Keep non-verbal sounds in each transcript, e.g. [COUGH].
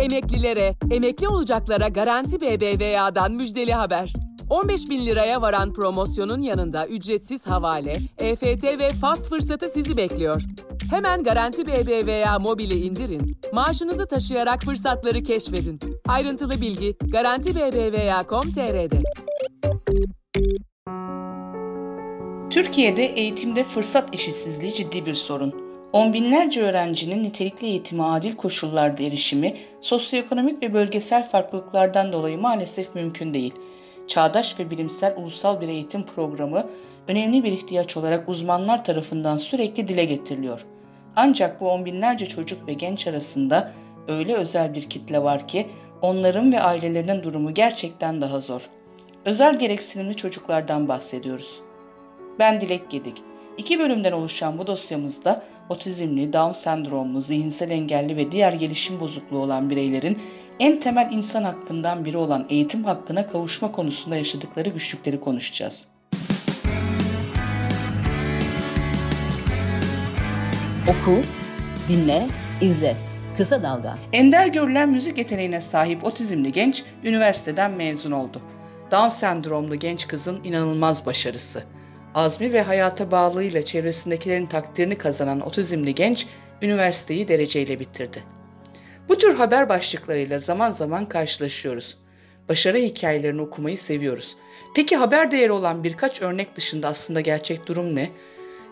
Emeklilere, emekli olacaklara Garanti BBVA'dan müjdeli haber. 15 bin liraya varan promosyonun yanında ücretsiz havale, EFT ve fast fırsatı sizi bekliyor. Hemen Garanti BBVA mobili indirin, maaşınızı taşıyarak fırsatları keşfedin. Ayrıntılı bilgi Garanti BBVA.com.tr'de. Türkiye'de eğitimde fırsat eşitsizliği ciddi bir sorun. On binlerce öğrencinin nitelikli eğitime adil koşullarda erişimi sosyoekonomik ve bölgesel farklılıklardan dolayı maalesef mümkün değil. Çağdaş ve bilimsel ulusal bir eğitim programı önemli bir ihtiyaç olarak uzmanlar tarafından sürekli dile getiriliyor. Ancak bu on binlerce çocuk ve genç arasında öyle özel bir kitle var ki onların ve ailelerinin durumu gerçekten daha zor. Özel gereksinimli çocuklardan bahsediyoruz. Ben Dilek Gedik. İki bölümden oluşan bu dosyamızda otizmli, Down sendromlu, zihinsel engelli ve diğer gelişim bozukluğu olan bireylerin en temel insan hakkından biri olan eğitim hakkına kavuşma konusunda yaşadıkları güçlükleri konuşacağız. Oku, dinle, izle. Kısa Dalga. Ender görülen müzik yeteneğine sahip otizmli genç üniversiteden mezun oldu. Down sendromlu genç kızın inanılmaz başarısı. Azmi ve hayata bağlılığıyla çevresindekilerin takdirini kazanan otizmli genç üniversiteyi dereceyle bitirdi. Bu tür haber başlıklarıyla zaman zaman karşılaşıyoruz. Başarı hikayelerini okumayı seviyoruz. Peki haber değeri olan birkaç örnek dışında aslında gerçek durum ne?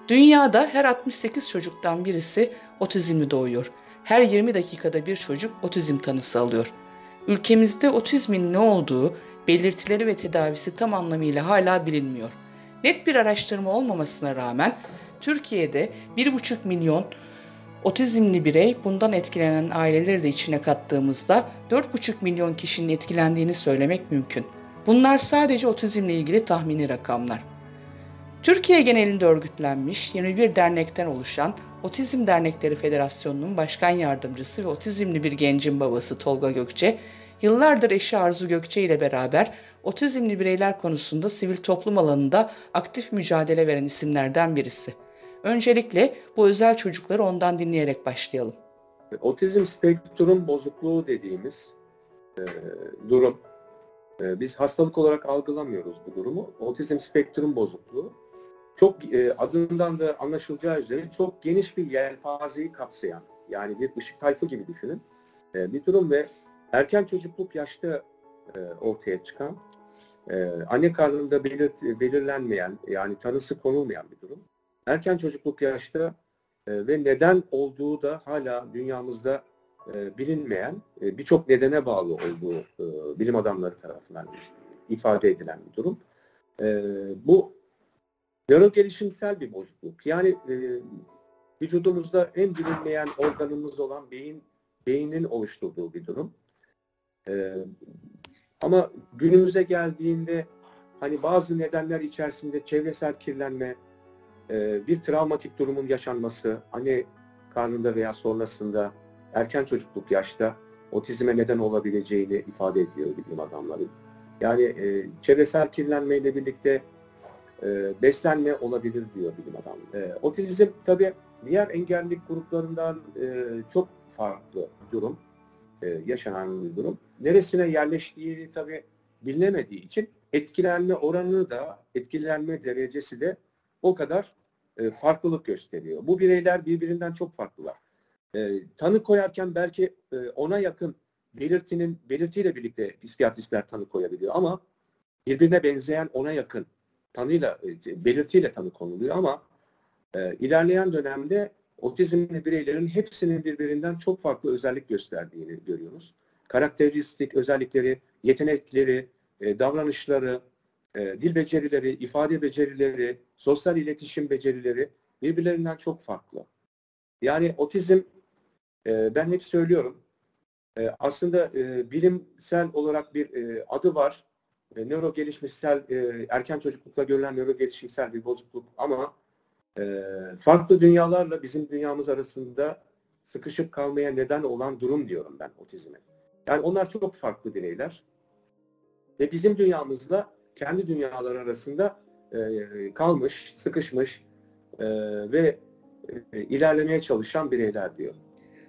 Dünyada her 68 çocuktan birisi otizmli doğuyor. Her 20 dakikada bir çocuk otizm tanısı alıyor. Ülkemizde otizmin ne olduğu, belirtileri ve tedavisi tam anlamıyla hala bilinmiyor. Net bir araştırma olmamasına rağmen Türkiye'de 1,5 milyon otizmli birey bundan etkilenen aileleri de içine kattığımızda 4,5 milyon kişinin etkilendiğini söylemek mümkün. Bunlar sadece otizmle ilgili tahmini rakamlar. Türkiye genelinde örgütlenmiş 21 dernekten oluşan Otizm Dernekleri Federasyonu'nun başkan yardımcısı ve otizmli bir gencin babası Tolga Gökçe, yıllardır eşi Arzu Gökçe ile beraber otizmli bireyler konusunda sivil toplum alanında aktif mücadele veren isimlerden birisi. Öncelikle bu özel çocukları ondan dinleyerek başlayalım. Otizm spektrum bozukluğu dediğimiz e, durum, e, biz hastalık olarak algılamıyoruz bu durumu. Otizm spektrum bozukluğu çok e, adından da anlaşılacağı üzere çok geniş bir yelpazeyi kapsayan, yani bir ışık tayfı gibi düşünün e, bir durum ve erken çocukluk yaşta e, ortaya çıkan, e, anne karnında belirt, belirlenmeyen, yani tanısı konulmayan bir durum. Erken çocukluk yaşta e, ve neden olduğu da hala dünyamızda e, bilinmeyen, e, birçok nedene bağlı olduğu e, bilim adamları tarafından ifade edilen bir durum. E, bu nöro gelişimsel bir bozukluk. Yani e, vücudumuzda en bilinmeyen organımız olan beyin, beynin oluşturduğu bir durum. E, ama günümüze geldiğinde hani bazı nedenler içerisinde çevresel kirlenme, e, bir travmatik durumun yaşanması, anne karnında veya sonrasında erken çocukluk yaşta otizme neden olabileceğini ifade ediyor bilim adamları. Yani e, çevresel kirlenmeyle birlikte e, beslenme olabilir diyor bilim adamları. E, otizm tabii diğer engellilik gruplarından e, çok farklı durum, e, yaşanan bir durum. Neresine yerleştiği tabii bilinemediği için etkilenme oranı da, etkilenme derecesi de o kadar e, farklılık gösteriyor. Bu bireyler birbirinden çok farklılar. E, tanı koyarken belki e, ona yakın belirtinin belirtiyle birlikte psikiyatristler tanı koyabiliyor ama birbirine benzeyen ona yakın tanıyla e, belirtiyle tanı konuluyor ama e, ilerleyen dönemde otizmli bireylerin hepsinin birbirinden çok farklı özellik gösterdiğini görüyoruz. Karakteristik özellikleri, yetenekleri, e, davranışları, e, dil becerileri, ifade becerileri, sosyal iletişim becerileri birbirlerinden çok farklı. Yani otizm e, ben hep söylüyorum e, aslında e, bilimsel olarak bir e, adı var. E, nöro gelişmişsel, e, erken çocuklukta görülen nöro gelişimsel bir bozukluk ama e, farklı dünyalarla bizim dünyamız arasında sıkışıp kalmaya neden olan durum diyorum ben otizme. Yani onlar çok farklı bireyler. Ve bizim dünyamızla kendi dünyalar arasında e, kalmış, sıkışmış e, ve e, ilerlemeye çalışan bireyler diyor.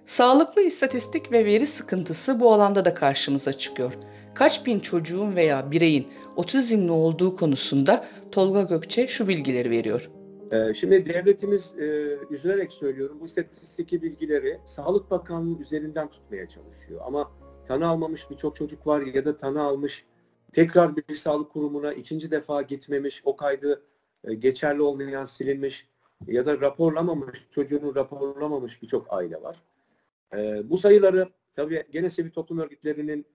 Sağlıklı istatistik ve veri sıkıntısı bu alanda da karşımıza çıkıyor. Kaç bin çocuğun veya bireyin otizmli olduğu konusunda Tolga Gökçe şu bilgileri veriyor. Ee, şimdi devletimiz e, üzülerek söylüyorum bu istatistik bilgileri Sağlık Bakanlığı üzerinden tutmaya çalışıyor. Ama tanı almamış birçok çocuk var ya da tanı almış tekrar bir sağlık kurumuna ikinci defa gitmemiş, o kaydı e, geçerli olmayan silinmiş ya da raporlamamış, çocuğunu raporlamamış birçok aile var. E, bu sayıları tabii gene sivil toplum örgütlerinin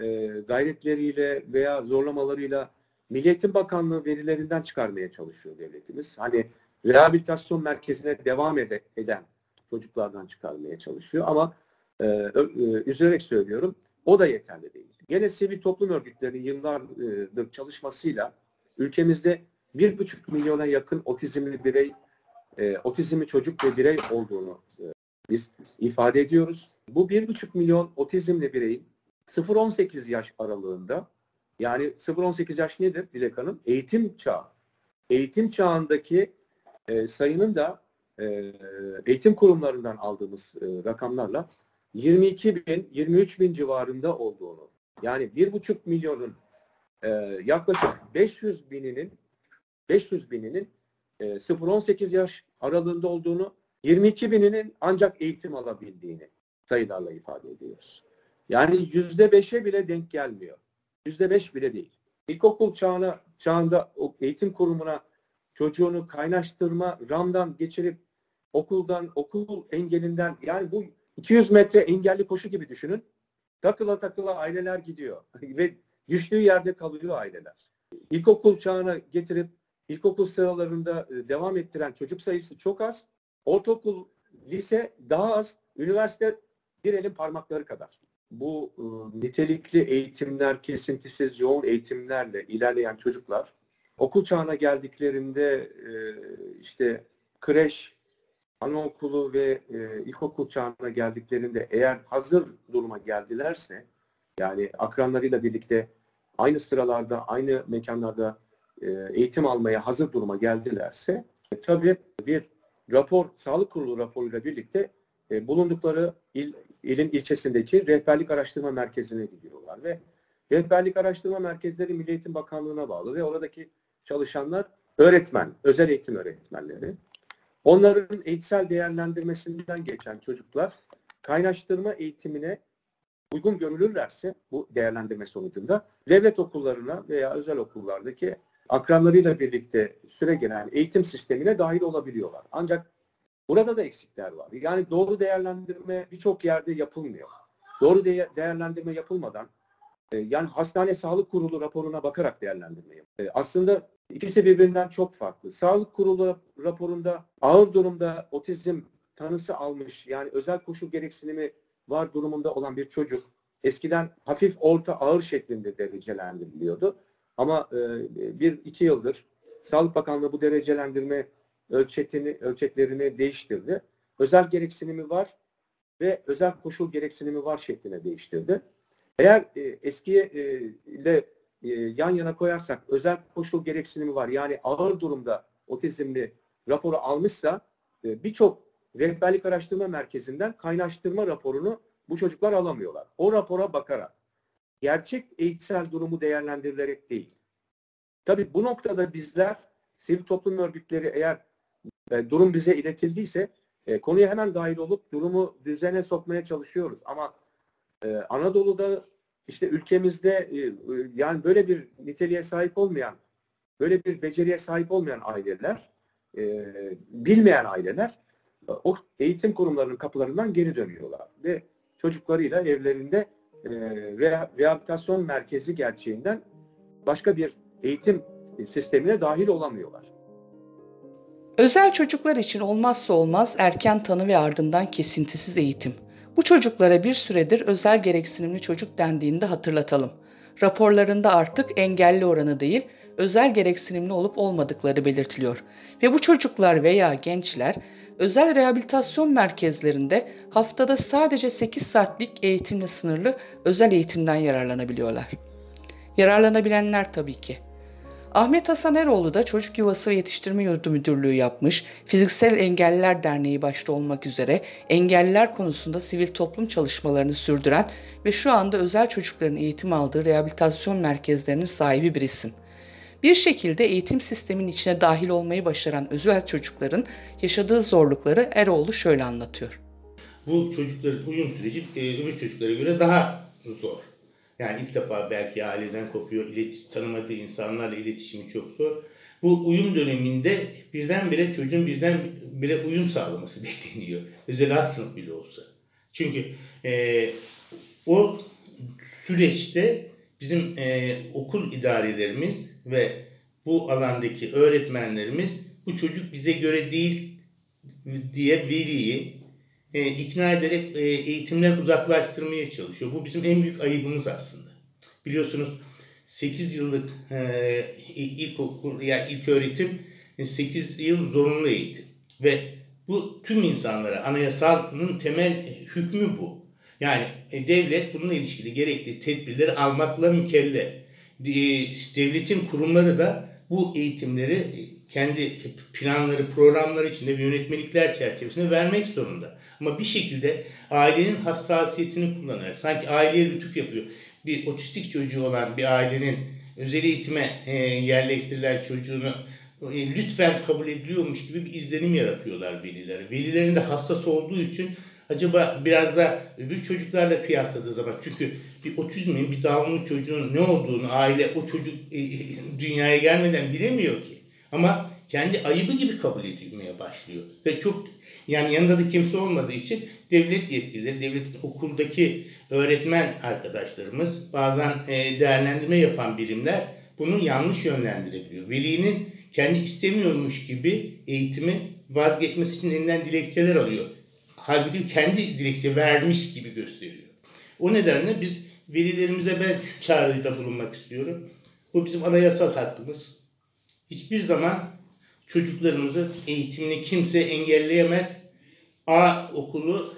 e, gayretleriyle veya zorlamalarıyla Milli Bakanlığı verilerinden çıkarmaya çalışıyor devletimiz. Hani rehabilitasyon merkezine devam ede, eden çocuklardan çıkarmaya çalışıyor ama e, e, üzülerek söylüyorum o da yeterli değil. Gene sivil toplum örgütlerinin yıllardır çalışmasıyla ülkemizde bir buçuk milyona yakın otizmli birey, e, otizmli çocuk ve birey olduğunu e, biz ifade ediyoruz. Bu bir buçuk milyon otizmli bireyin 0-18 yaş aralığında yani 0-18 yaş nedir Dilek Hanım? Eğitim çağı. Eğitim çağındaki e, sayının da e, eğitim kurumlarından aldığımız e, rakamlarla 22 bin, 23 bin civarında olduğunu yani 1,5 milyonun e, yaklaşık 500 bininin 500 bininin e, 0-18 yaş aralığında olduğunu 22 bininin ancak eğitim alabildiğini sayılarla ifade ediyoruz. Yani yüzde beşe bile denk gelmiyor. Yüzde beş bile değil. İlkokul çağına, çağında eğitim kurumuna çocuğunu kaynaştırma, ramdan geçirip okuldan, okul engelinden yani bu 200 metre engelli koşu gibi düşünün. Takıla takıla aileler gidiyor [LAUGHS] ve düştüğü yerde kalıyor aileler. İlkokul çağına getirip ilkokul sıralarında e, devam ettiren çocuk sayısı çok az. Ortaokul, lise daha az. Üniversite bir elin parmakları kadar. Bu e, nitelikli eğitimler, kesintisiz yoğun eğitimlerle ilerleyen çocuklar okul çağına geldiklerinde e, işte kreş, anaokulu ve e, ilkokul çağına geldiklerinde eğer hazır duruma geldilerse yani akranlarıyla birlikte aynı sıralarda, aynı mekanlarda e, eğitim almaya hazır duruma geldilerse e, tabii bir rapor, sağlık kurulu raporuyla birlikte e, bulundukları il, ilin ilçesindeki rehberlik araştırma merkezine gidiyorlar ve rehberlik araştırma merkezleri Milli Eğitim Bakanlığı'na bağlı ve oradaki çalışanlar öğretmen, özel eğitim öğretmenleri. Onların eğitsel değerlendirmesinden geçen çocuklar kaynaştırma eğitimine uygun görülürlerse bu değerlendirme sonucunda devlet okullarına veya özel okullardaki akranlarıyla birlikte süre gelen eğitim sistemine dahil olabiliyorlar. Ancak burada da eksikler var. Yani doğru değerlendirme birçok yerde yapılmıyor. Doğru de- değerlendirme yapılmadan yani hastane sağlık kurulu raporuna bakarak değerlendirme yapılıyor. E, aslında İkisi birbirinden çok farklı. Sağlık kurulu raporunda ağır durumda otizm tanısı almış yani özel koşul gereksinimi var durumunda olan bir çocuk eskiden hafif orta ağır şeklinde derecelendiriliyordu. Ama e, bir iki yıldır Sağlık Bakanlığı bu derecelendirme ölçetini, ölçeklerini değiştirdi. Özel gereksinimi var ve özel koşul gereksinimi var şekline değiştirdi. Eğer e, eskiye e, ile e, yan yana koyarsak özel koşul gereksinimi var. Yani ağır durumda otizmli raporu almışsa e, birçok rehberlik araştırma merkezinden kaynaştırma raporunu bu çocuklar alamıyorlar. O rapora bakarak gerçek eğitsel durumu değerlendirilerek değil. Tabii bu noktada bizler sivil toplum örgütleri eğer e, durum bize iletildiyse e, konuya hemen dahil olup durumu düzene sokmaya çalışıyoruz. Ama e, Anadolu'da işte ülkemizde e, e, yani böyle bir niteliğe sahip olmayan, böyle bir beceriye sahip olmayan aileler, e, bilmeyen aileler o eğitim kurumlarının kapılarından geri dönüyorlar ve çocuklarıyla evlerinde rehabilitasyon merkezi gerçeğinden başka bir eğitim sistemine dahil olamıyorlar. Özel çocuklar için olmazsa olmaz erken tanı ve ardından kesintisiz eğitim. Bu çocuklara bir süredir özel gereksinimli çocuk dendiğinde hatırlatalım. Raporlarında artık engelli oranı değil, özel gereksinimli olup olmadıkları belirtiliyor. Ve bu çocuklar veya gençler özel rehabilitasyon merkezlerinde haftada sadece 8 saatlik eğitimle sınırlı özel eğitimden yararlanabiliyorlar. Yararlanabilenler tabii ki. Ahmet Hasan Eroğlu da Çocuk Yuvası ve Yetiştirme Yurdu Müdürlüğü yapmış, Fiziksel Engelliler Derneği başta olmak üzere engelliler konusunda sivil toplum çalışmalarını sürdüren ve şu anda özel çocukların eğitim aldığı rehabilitasyon merkezlerinin sahibi bir isim. Bir şekilde eğitim sistemin içine dahil olmayı başaran özel çocukların yaşadığı zorlukları Eroğlu şöyle anlatıyor. Bu çocukların uyum süreci e, öbür çocuklara göre daha zor. Yani ilk defa belki aileden kopuyor, iletişim, tanımadığı insanlarla iletişimi çok zor. Bu uyum döneminde birdenbire çocuğun birdenbire uyum sağlaması [LAUGHS] bekleniyor. Özel alt sınıf bile olsa. Çünkü e, o süreçte bizim e, okul idarelerimiz ve bu alandaki öğretmenlerimiz bu çocuk bize göre değil diye veliyi e, ikna ederek e, eğitimden uzaklaştırmaya çalışıyor. Bu bizim en büyük ayıbımız aslında. Biliyorsunuz 8 yıllık e, ilkokul ya yani ilk öğretim 8 yıl zorunlu eğitim ve bu tüm insanlara anayasalının temel hükmü bu. Yani e, devlet bununla ilişkili gerekli tedbirleri almakla mükellef. E, devletin kurumları da bu eğitimleri kendi planları, programları içinde ve yönetmelikler çerçevesinde vermek zorunda. Ama bir şekilde ailenin hassasiyetini kullanarak, sanki aileye lütuf yapıyor. Bir otistik çocuğu olan bir ailenin özel eğitime e, yerleştirilen çocuğunu e, lütfen kabul ediliyormuş gibi bir izlenim yaratıyorlar veliler. Velilerin de hassas olduğu için acaba biraz da öbür çocuklarla kıyasladığı zaman çünkü bir otizmin, bir Down'lu çocuğun ne olduğunu aile o çocuk e, dünyaya gelmeden bilemiyor ki. Ama kendi ayıbı gibi kabul edilmeye başlıyor. Ve çok yani yanında da kimse olmadığı için devlet yetkilileri, devletin okuldaki öğretmen arkadaşlarımız, bazen e, değerlendirme yapan birimler bunu yanlış yönlendirebiliyor. Velinin kendi istemiyormuş gibi eğitimi vazgeçmesi için elinden dilekçeler alıyor. Halbuki kendi dilekçe vermiş gibi gösteriyor. O nedenle biz velilerimize ben şu çağrıda bulunmak istiyorum. Bu bizim anayasal hakkımız. Hiçbir zaman çocuklarımızın eğitimini kimse engelleyemez. A okulu,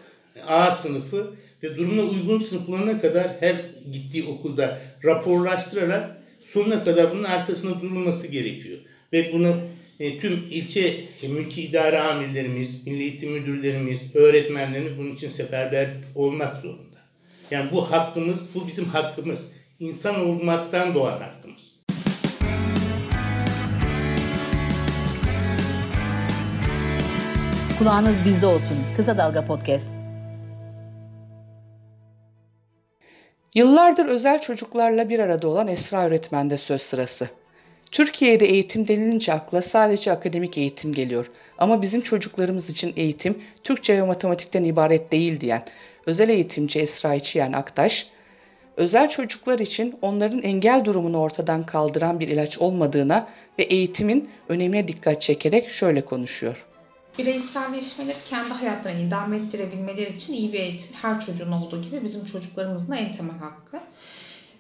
A sınıfı ve durumuna uygun sınıflarına kadar her gittiği okulda raporlaştırarak sonuna kadar bunun arkasında durulması gerekiyor. Ve bunu e, tüm ilçe e, mülki idare amirlerimiz, milli eğitim müdürlerimiz, öğretmenlerimiz bunun için seferber olmak zorunda. Yani bu hakkımız, bu bizim hakkımız. İnsan olmaktan doğan hakkımız. Kulağınız bizde olsun. Kısa Dalga Podcast. Yıllardır özel çocuklarla bir arada olan Esra öğretmende söz sırası. Türkiye'de eğitim denilince akla sadece akademik eğitim geliyor. Ama bizim çocuklarımız için eğitim Türkçe ve matematikten ibaret değil diyen özel eğitimci Esra İçiyen Aktaş, özel çocuklar için onların engel durumunu ortadan kaldıran bir ilaç olmadığına ve eğitimin önemine dikkat çekerek şöyle konuşuyor. Bireyselleşmeleri kendi hayatlarını idame ettirebilmeleri için iyi bir eğitim her çocuğun olduğu gibi bizim çocuklarımızın da en temel hakkı.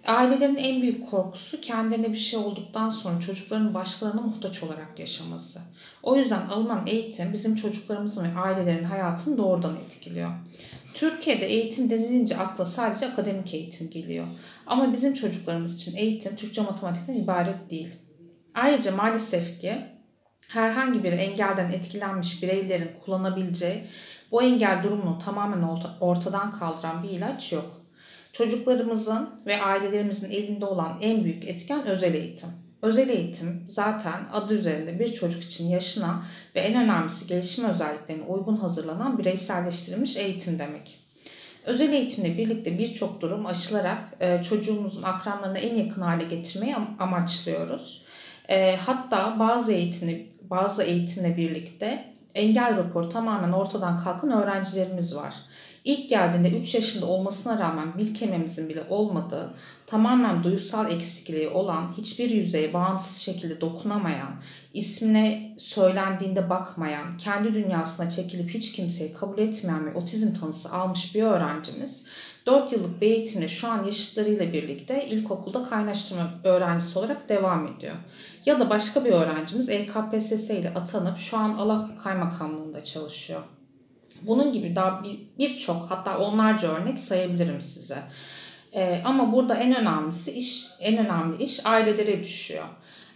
Ailelerin en büyük korkusu kendilerine bir şey olduktan sonra çocukların başkalarına muhtaç olarak yaşaması. O yüzden alınan eğitim bizim çocuklarımızın ve ailelerin hayatını doğrudan etkiliyor. Türkiye'de eğitim denilince akla sadece akademik eğitim geliyor. Ama bizim çocuklarımız için eğitim Türkçe matematikten ibaret değil. Ayrıca maalesef ki herhangi bir engelden etkilenmiş bireylerin kullanabileceği bu engel durumunu tamamen ortadan kaldıran bir ilaç yok. Çocuklarımızın ve ailelerimizin elinde olan en büyük etken özel eğitim. Özel eğitim zaten adı üzerinde bir çocuk için yaşına ve en önemlisi gelişim özelliklerine uygun hazırlanan bireyselleştirilmiş eğitim demek. Özel eğitimle birlikte birçok durum aşılarak e, çocuğumuzun akranlarına en yakın hale getirmeyi amaçlıyoruz. E, hatta bazı eğitimle, bazı eğitimle birlikte engel raporu tamamen ortadan kalkan öğrencilerimiz var. İlk geldiğinde 3 yaşında olmasına rağmen bil kememizin bile olmadığı, tamamen duysal eksikliği olan, hiçbir yüzeye bağımsız şekilde dokunamayan, ismine söylendiğinde bakmayan, kendi dünyasına çekilip hiç kimseyi kabul etmeyen ve otizm tanısı almış bir öğrencimiz 4 yıllık bir eğitimle şu an yaşıtlarıyla birlikte ilkokulda kaynaştırma öğrencisi olarak devam ediyor. Ya da başka bir öğrencimiz LKPSS ile atanıp şu an Allah Kaymakamlığında çalışıyor. Bunun gibi daha birçok bir hatta onlarca örnek sayabilirim size. Ee, ama burada en önemlisi iş, en önemli iş ailelere düşüyor.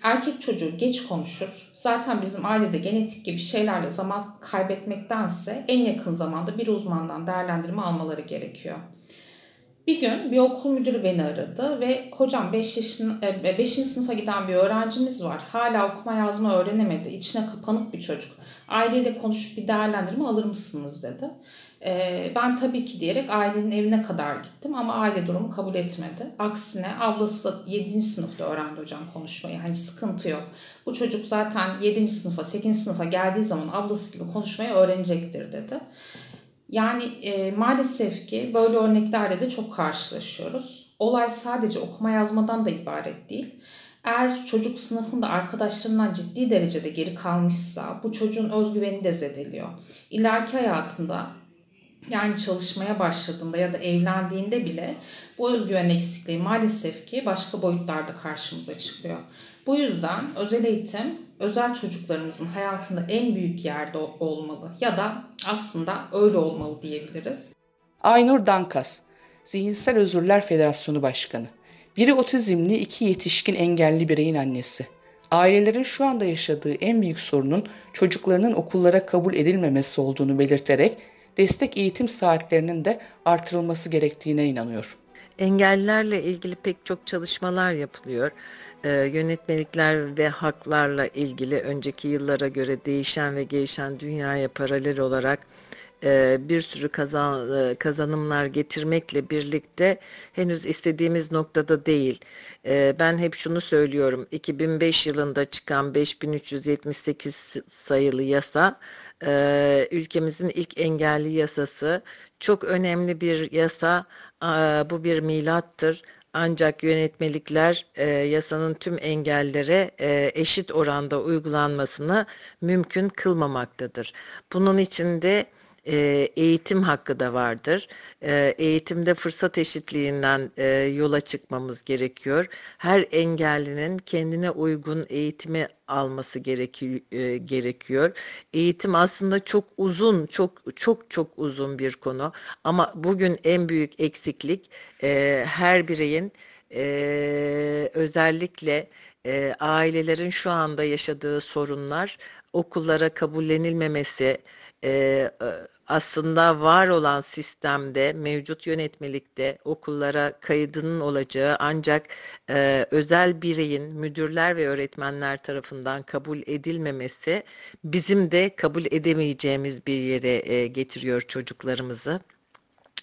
Erkek çocuğu geç konuşur. Zaten bizim ailede genetik gibi şeylerle zaman kaybetmektense en yakın zamanda bir uzmandan değerlendirme almaları gerekiyor. Bir gün bir okul müdürü beni aradı ve hocam 5 yaşın 5. sınıfa giden bir öğrencimiz var. Hala okuma yazma öğrenemedi. İçine kapanık bir çocuk. Aileyle konuşup bir değerlendirme alır mısınız dedi. Ee, ben tabii ki diyerek ailenin evine kadar gittim ama aile durumu kabul etmedi. Aksine ablası da 7. sınıfta öğrendi hocam konuşmayı. Hani sıkıntı yok. Bu çocuk zaten 7. sınıfa 8. sınıfa geldiği zaman ablası gibi konuşmayı öğrenecektir dedi. Yani e, maalesef ki böyle örneklerle de çok karşılaşıyoruz. Olay sadece okuma yazmadan da ibaret değil. Eğer çocuk sınıfında arkadaşlarından ciddi derecede geri kalmışsa bu çocuğun özgüveni de zedeliyor. İleriki hayatında yani çalışmaya başladığında ya da evlendiğinde bile bu özgüven eksikliği maalesef ki başka boyutlarda karşımıza çıkıyor. Bu yüzden özel eğitim özel çocuklarımızın hayatında en büyük yerde olmalı ya da aslında öyle olmalı diyebiliriz. Aynur Dankas, Zihinsel Özürler Federasyonu Başkanı. Biri otizmli, iki yetişkin engelli bireyin annesi. Ailelerin şu anda yaşadığı en büyük sorunun çocuklarının okullara kabul edilmemesi olduğunu belirterek destek eğitim saatlerinin de artırılması gerektiğine inanıyor. Engellilerle ilgili pek çok çalışmalar yapılıyor. Ee, yönetmelikler ve haklarla ilgili önceki yıllara göre değişen ve gelişen dünyaya paralel olarak e, bir sürü kazan, e, kazanımlar getirmekle birlikte henüz istediğimiz noktada değil. E, ben hep şunu söylüyorum. 2005 yılında çıkan 5378 sayılı yasa e, ülkemizin ilk engelli yasası. Çok önemli bir yasa. E, bu bir milattır. Ancak yönetmelikler e, yasanın tüm engellere e, eşit oranda uygulanmasını mümkün kılmamaktadır. Bunun için de e, eğitim hakkı da vardır. E, eğitimde fırsat eşitliğinden e, yola çıkmamız gerekiyor. Her engellinin kendine uygun eğitimi alması gerekiyor. Eğitim aslında çok uzun, çok çok çok uzun bir konu. Ama bugün en büyük eksiklik her bireyin özellikle ailelerin şu anda yaşadığı sorunlar okullara kabullenilmemesi, e, aslında var olan sistemde, mevcut yönetmelikte okullara kaydının olacağı ancak e, özel bireyin müdürler ve öğretmenler tarafından kabul edilmemesi bizim de kabul edemeyeceğimiz bir yere e, getiriyor çocuklarımızı.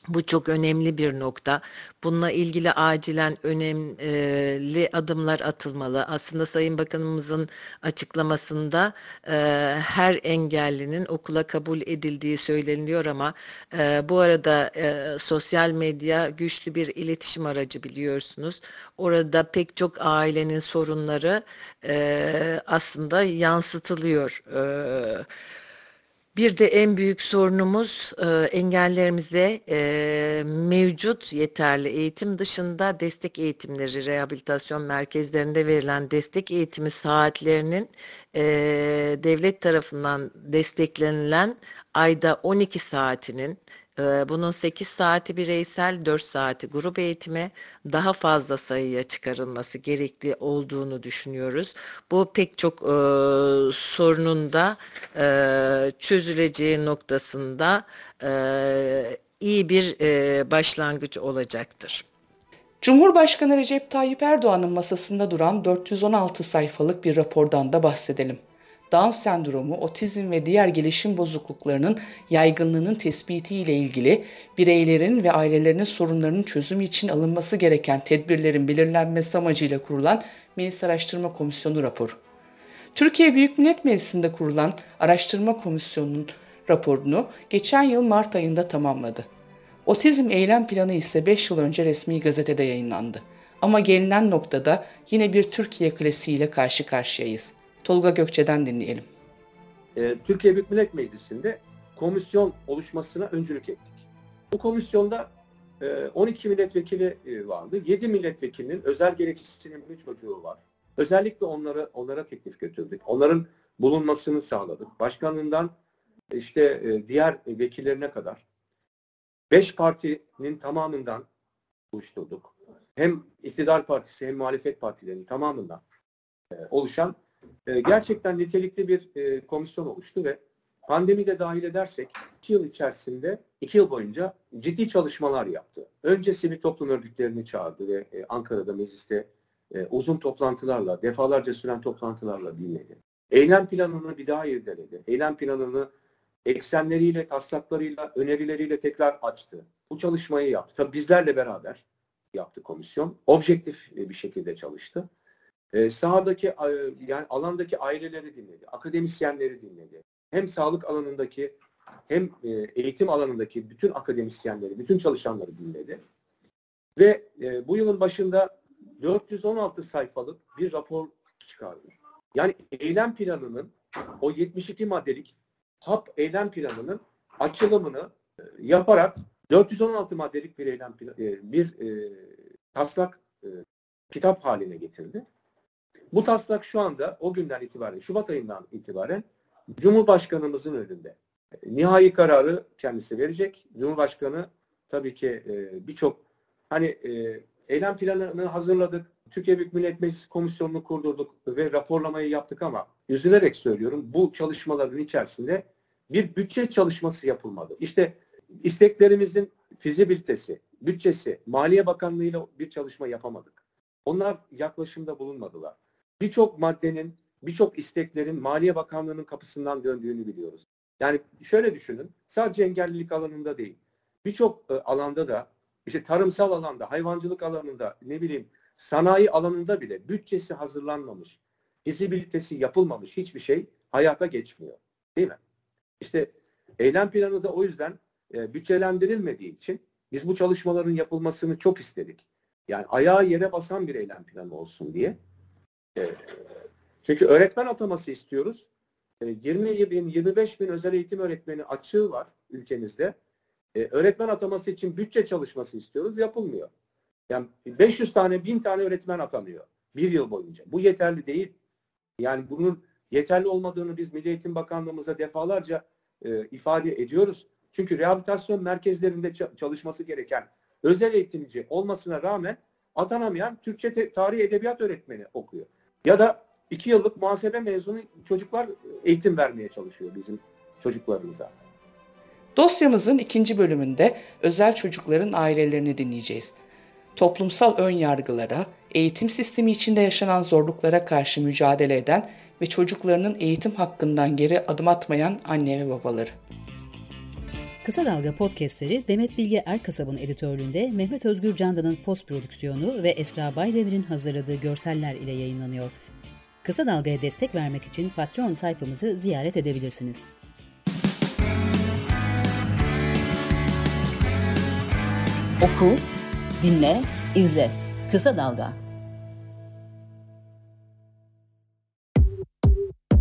Bu çok önemli bir nokta. Bununla ilgili acilen önemli adımlar atılmalı. Aslında Sayın Bakanımızın açıklamasında e, her engellinin okula kabul edildiği söyleniyor ama e, bu arada e, sosyal medya güçlü bir iletişim aracı biliyorsunuz. Orada pek çok ailenin sorunları aslında yansıtılıyor. E, bir de en büyük sorunumuz e, engellerimizde e, mevcut yeterli eğitim dışında destek eğitimleri, rehabilitasyon merkezlerinde verilen destek eğitimi saatlerinin e, devlet tarafından desteklenilen ayda 12 saatinin bunun 8 saati bireysel, 4 saati grup eğitime daha fazla sayıya çıkarılması gerekli olduğunu düşünüyoruz. Bu pek çok e, sorunun da e, çözüleceği noktasında e, iyi bir e, başlangıç olacaktır. Cumhurbaşkanı Recep Tayyip Erdoğan'ın masasında duran 416 sayfalık bir rapordan da bahsedelim. Down sendromu, otizm ve diğer gelişim bozukluklarının yaygınlığının tespiti ile ilgili bireylerin ve ailelerinin sorunlarının çözümü için alınması gereken tedbirlerin belirlenmesi amacıyla kurulan Meclis Araştırma Komisyonu raporu. Türkiye Büyük Millet Meclisi'nde kurulan Araştırma Komisyonu'nun raporunu geçen yıl Mart ayında tamamladı. Otizm eylem planı ise 5 yıl önce resmi gazetede yayınlandı. Ama gelinen noktada yine bir Türkiye klasiğiyle karşı karşıyayız. Tolga Gökçe'den dinleyelim. Ee, Türkiye Büyük Millet Meclisi'nde komisyon oluşmasına öncülük ettik. Bu komisyonda 12 e, milletvekili e, vardı. 7 milletvekilinin özel gereksinimli çocuğu var. Özellikle onlara onlara teklif götürdük. Onların bulunmasını sağladık. Başkanından işte e, diğer vekillerine kadar. Beş partinin tamamından oluşturduk. Hem iktidar partisi hem muhalefet partilerinin tamamından oluşan e, gerçekten nitelikli bir e, komisyon oluştu ve pandemi de dahil edersek iki yıl içerisinde, iki yıl boyunca ciddi çalışmalar yaptı. Önce sivil toplum örgütlerini çağırdı ve e, Ankara'da mecliste e, uzun toplantılarla, defalarca süren toplantılarla dinledi. Eylem planını bir daha irdeledi. Eylem planını eksenleriyle, taslaklarıyla, önerileriyle tekrar açtı. Bu çalışmayı yaptı. Tabii bizlerle beraber yaptı komisyon. Objektif bir şekilde çalıştı. Ee, sahadaki yani alandaki aileleri dinledi, akademisyenleri dinledi. Hem sağlık alanındaki hem e, eğitim alanındaki bütün akademisyenleri, bütün çalışanları dinledi. Ve e, bu yılın başında 416 sayfalık bir rapor çıkardı. Yani eylem planının o 72 maddelik HAP eylem planının açılımını e, yaparak 416 maddelik bir eylem e, bir e, taslak e, kitap haline getirdi. Bu taslak şu anda o günden itibaren, Şubat ayından itibaren Cumhurbaşkanımızın önünde. Nihai kararı kendisi verecek. Cumhurbaşkanı tabii ki e, birçok hani e, eylem planını hazırladık. Türkiye Büyük Millet Meclisi komisyonunu kurdurduk ve raporlamayı yaptık ama üzülerek söylüyorum bu çalışmaların içerisinde bir bütçe çalışması yapılmadı. İşte isteklerimizin fizibilitesi, bütçesi, Maliye Bakanlığı ile bir çalışma yapamadık. Onlar yaklaşımda bulunmadılar. Birçok maddenin, birçok isteklerin Maliye Bakanlığı'nın kapısından döndüğünü biliyoruz. Yani şöyle düşünün, sadece engellilik alanında değil, birçok e, alanda da, işte tarımsal alanda, hayvancılık alanında, ne bileyim, sanayi alanında bile bütçesi hazırlanmamış, fizibilitesi yapılmamış hiçbir şey hayata geçmiyor. Değil mi? İşte eylem planı da o yüzden e, bütçelendirilmediği için biz bu çalışmaların yapılmasını çok istedik. Yani ayağı yere basan bir eylem planı olsun diye. E, çünkü öğretmen ataması istiyoruz. E, 20 bin, 25 bin özel eğitim öğretmeni açığı var ülkemizde. E, öğretmen ataması için bütçe çalışması istiyoruz. Yapılmıyor. Yani 500 tane, 1000 tane öğretmen atanıyor bir yıl boyunca. Bu yeterli değil. Yani bunun yeterli olmadığını biz Milli Eğitim Bakanlığımıza defalarca e, ifade ediyoruz. Çünkü rehabilitasyon merkezlerinde çalışması gereken özel eğitimci olmasına rağmen atanamayan Türkçe tarih edebiyat öğretmeni okuyor. Ya da iki yıllık muhasebe mezunu çocuklar eğitim vermeye çalışıyor bizim çocuklarımıza. Dosyamızın ikinci bölümünde özel çocukların ailelerini dinleyeceğiz. Toplumsal ön yargılara, eğitim sistemi içinde yaşanan zorluklara karşı mücadele eden ve çocuklarının eğitim hakkından geri adım atmayan anne ve babaları. Kısa Dalga podcastleri Demet Bilge Erkasab'ın editörlüğünde Mehmet Özgür Candan'ın post prodüksiyonu ve Esra Baydemir'in hazırladığı görseller ile yayınlanıyor. Kısa Dalga'ya destek vermek için Patreon sayfamızı ziyaret edebilirsiniz. Oku, dinle, izle. Kısa Dalga.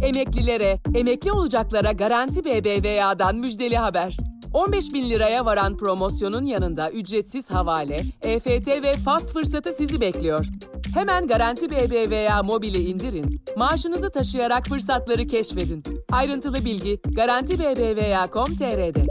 Emeklilere, emekli olacaklara Garanti BBVA'dan müjdeli haber. 15 bin liraya varan promosyonun yanında ücretsiz havale, EFT ve fast fırsatı sizi bekliyor. Hemen Garanti BBVA mobili indirin, maaşınızı taşıyarak fırsatları keşfedin. Ayrıntılı bilgi Garanti BBVA.com.tr'de.